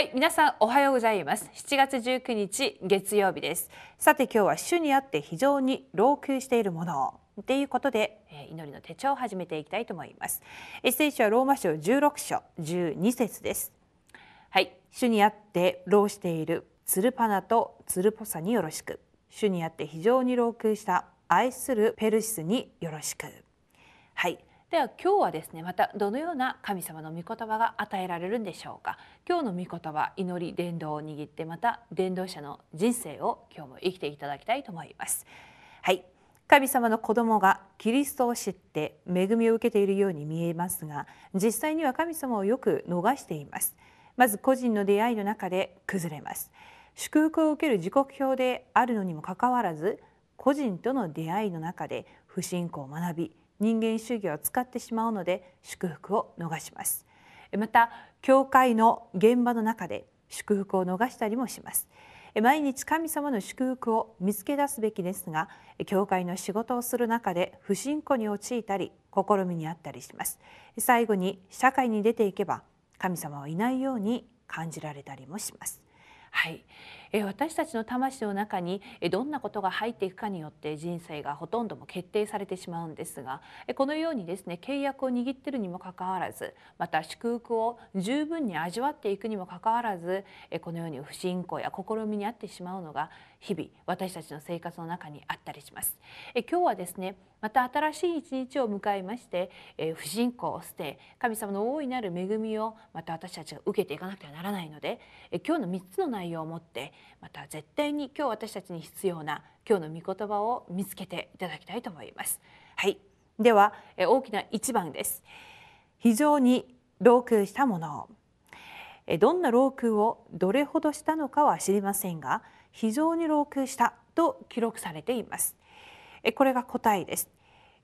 はい皆さんおはようございます。7月19日月曜日です。さて今日は主にあって非常に老朽しているもの。ということで祈りの手帳を始めていきたいと思います。聖書はローマ書16章12節です。はい主にあって老しているツルパナとツルポサによろしく。主にあって非常に老朽した愛するペルシスによろしく。はいでは今日はですねまたどのような神様の御言葉が与えられるんでしょうか？今日の御言葉祈り伝道を握ってまた伝道者の人生を今日も生きていただきたいと思います。はい。神様の子供がキリストを知って恵みを受けているように見えますが実際には神様をよく逃しています。まず個人の出会いの中で崩れます。祝福を受ける時刻表であるのにもかかわらず個人との出会いの中で不信仰を学び人間主義を使ってしまうので祝福を逃します。また教会の現場の中で祝福を逃したりもします。毎日神様の祝福を見つけ出すべきですが教会の仕事をする中で不信仰に陥ったり試みにあったりします。最後に社会に出ていけば神様はいないように感じられたりもします。はい、私たちの魂の中にどんなことが入っていくかによって人生がほとんども決定されてしまうんですがこのようにですね契約を握っているにもかかわらずまた祝福を十分に味わっていくにもかかわらずこのように不信仰や試みにあってしまうのが日々私たちの生活の中にあったりします。今日はですねまた新しい一日を迎えまして、え、不信仰を捨て神様の大いなる恵みをまた私たちが受けていかなくてはならないので、え、今日の3つの内容をもってまた絶対に今日私たちに必要な今日の御言葉を見つけていただきたいと思います。はい、では、え、大きな一番です。非常に老朽したもの。どんな老朽をどれほどしたのかは知りませんが非常に老朽したと記録されています。これが答えです。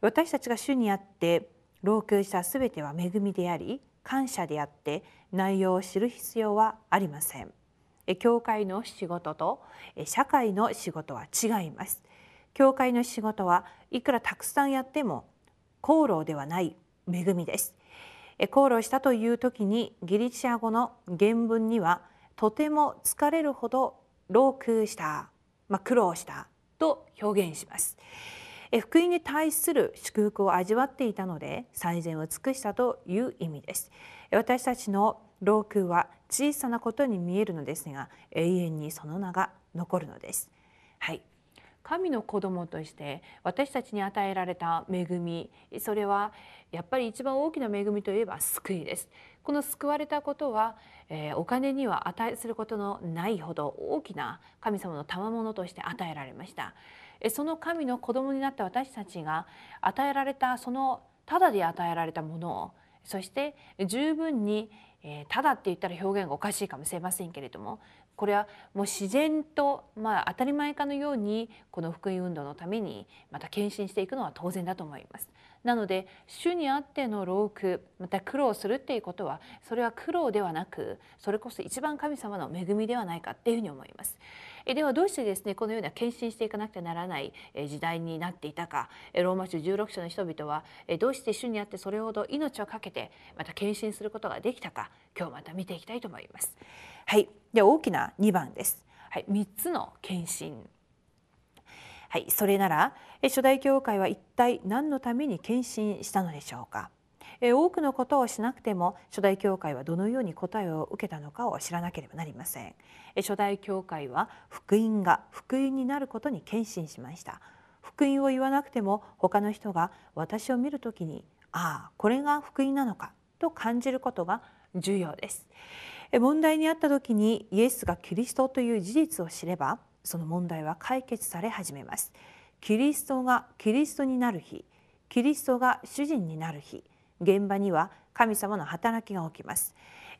私たちが主にあって老朽したすべては恵みであり感謝であって内容を知る必要はありません。教会の仕事と社会の仕事は違います。教会の仕事はいくらたくさんやっても功労ではない恵みです。功労したという時にギリシャ語の原文にはとても疲れるほど老朽した、まあ、苦労したと表現します。福音に対する祝福を味わっていたので最善を尽くしたという意味です。私たちの老朽は小さなことに見えるのですが永遠にその名が残るのです。はい。神の子供として私たちに与えられた恵みそれはやっぱり一番大きな恵みといえば救いです。この救われたことは、えー、お金には値することのないほど大きな神様の賜物として与えられました。その神の子供になった私たちが与えられたそのただで与えられたものをそして十分にえただって言ったら表現がおかしいかもしれませんけれどもこれはもう自然とまあ当たり前かのようにこの福音運動のためにまた献身していくのは当然だと思います。なので主にあっての労苦また苦労するっていうことはそれは苦労ではなくそれこそ一番神様の恵みではないかっていうふうに思います。えではどうしてですねこのような献身していかなくてならない時代になっていたかローマ書16章の人々はどうして主にあってそれほど命を懸けてまた献身することができたか今日また見ていきたいと思います。はい、では大きな2番です。はい、3つの献身はい、それなら初代教会は一体何のために献身したのでしょうか？多くのことをしなくても初代教会はどのように答えを受けたのかを知らなければなりません。初代教会は福音が福音になることに献身しました。福音を言わなくても他の人が私を見るときにああこれが福音なのかと感じることが重要です。問題にあった時にイエスがキリストという事実を知ればその問題は解決され始めます。キリストがキリストになる日キリストが主人になる日現場には神様の働きが起きます。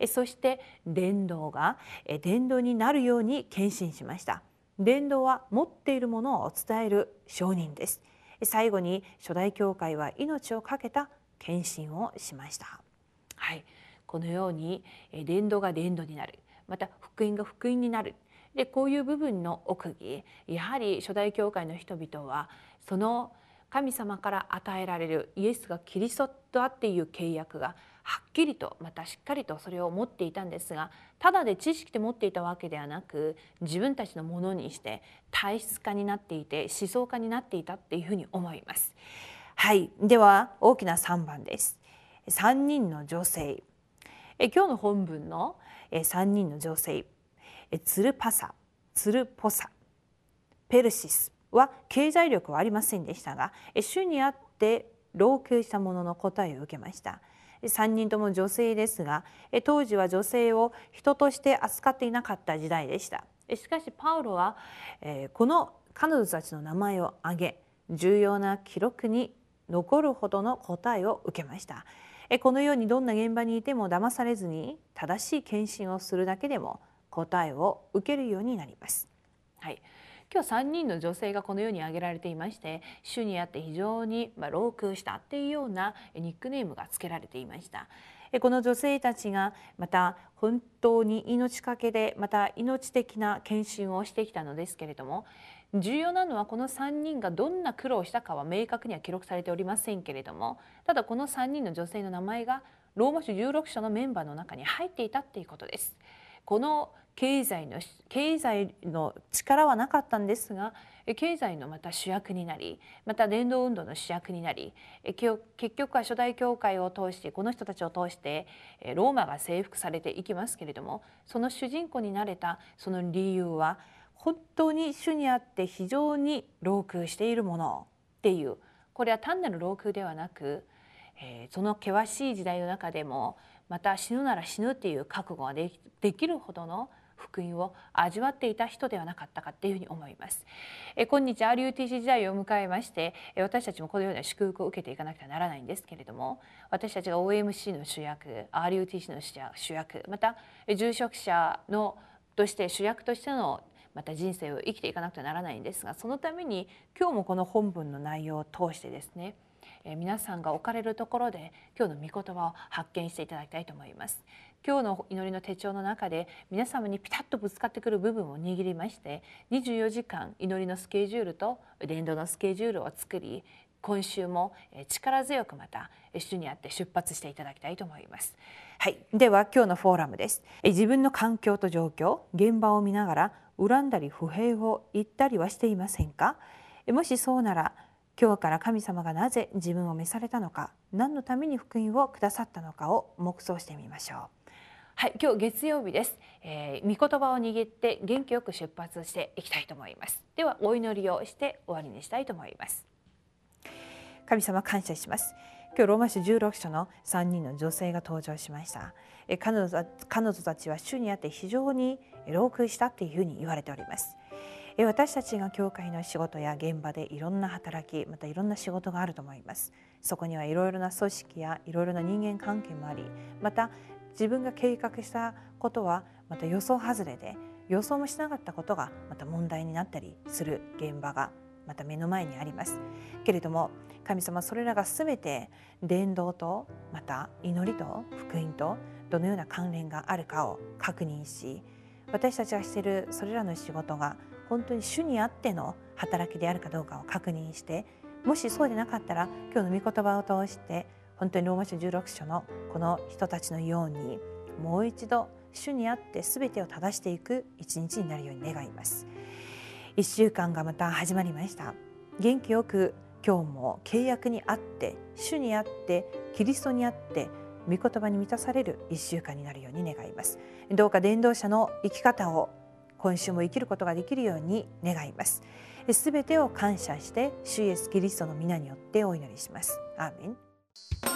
そして伝道が伝道になるように献身しました。伝道は持っているものを伝える証人です。最後に初代教会は命を懸けた献身をしました。はい。このように伝道が伝道になる。また福音が福音になる。でこういう部分の奥義やはり初代教会の人々はその神様から与えられるイエスがキリストとあっていう契約がはっきりとまたしっかりとそれを持っていたんですがただで知識で持っていたわけではなく自分たちのものにして体質化になっていて思想化になっていたっていうふうに思います。はいでは大きな3番です。3人の女性え今日の本文の3人の女性ツルパサツルポサ。ペルシスは経済力はありませんでしたが主にあって老朽したものの答えを受けました。3人とも女性ですが当時は女性を人として扱っていなかった時代でした。しかしパウロはこの彼女たちの名前を挙げ重要な記録に残るほどの答えを受けました。このようにどんな現場にいても騙されずに正しい献身をするだけでも答えを受けるようになります。はい今日3人の女性がこのように挙げられていまして主にあって非常にま老空したっていうようなニックネームが付けられていましたこの女性たちがまた本当に命かけでまた命的な献身をしてきたのですけれども重要なのはこの3人がどんな苦労をしたかは明確には記録されておりませんけれどもただこの3人の女性の名前がローマ書16章のメンバーの中に入っていたっていうことです。この経済の経済の力はなかったんですが経済のまた主役になりまた伝道運動の主役になり結局は初代教会を通してこの人たちを通してローマが征服されていきますけれどもその主人公になれたその理由は本当に主にあって非常に老空しているものっていう。これは単なる老空ではなくその険しい時代の中でもまた死ぬなら死ぬっていう覚悟ができるほどの福音を味わっていた人ではなかったかっていうふうに思います。え今日 RUTC 時代を迎えまして私たちもこのような祝福を受けていかなくてはならないんですけれども私たちが OMC の主役 RUTC の主役また住職者のとして主役としてのまた人生を生きていかなくてはならないんですがそのために今日もこの本文の内容を通してですね皆さんが置かれるところで今日の御言葉を発見していただきたいと思います今日の祈りの手帳の中で皆様にピタッとぶつかってくる部分を握りまして24時間祈りのスケジュールと伝道のスケジュールを作り今週も力強くまた主にあって出発していただきたいと思います。はい、では今日のフォーラムです。自分の環境と状況、現場を見ながら恨んだり不平を言ったりはしていませんか？もしそうなら今日から神様がなぜ自分を召されたのか何のために福音をくださったのかを黙想してみましょう。はい、今日月曜日です、えー、御言葉を握って元気よく出発していきたいと思います。ではお祈りをして終わりにしたいと思います。神様感謝します。今日ローマ書16章の3人の女性が登場しました。彼女彼女たちは主にあって非常に老苦したっていうふうに言われております。私たちが教会の仕事や現場でいろんな働きまたいろんな仕事があると思います。そこにはいろいろな組織やいろいろな人間関係もありまた自分が計画したことはまた予想外れで予想もしなかったことがまた問題になったりする現場がまた目の前にあります。けれども神様それらが全て伝道とまた祈りと福音とどのような関連があるかを確認し私たちがしているそれらの仕事が本当に主にあっての働きであるかどうかを確認してもしそうでなかったら今日の御言葉を通して本当にローマ書16章のこの人たちのようにもう一度主にあって全てを正していく一日になるように願います。1週間がまた始まりました。元気よく今日も契約にあって主にあってキリストにあって御言葉に満たされる1週間になるように願います。どうか伝道者の生き方を今週も生きることができるように願います。すべてを感謝して主イエスキリストの皆によってお祈りします。アーメン。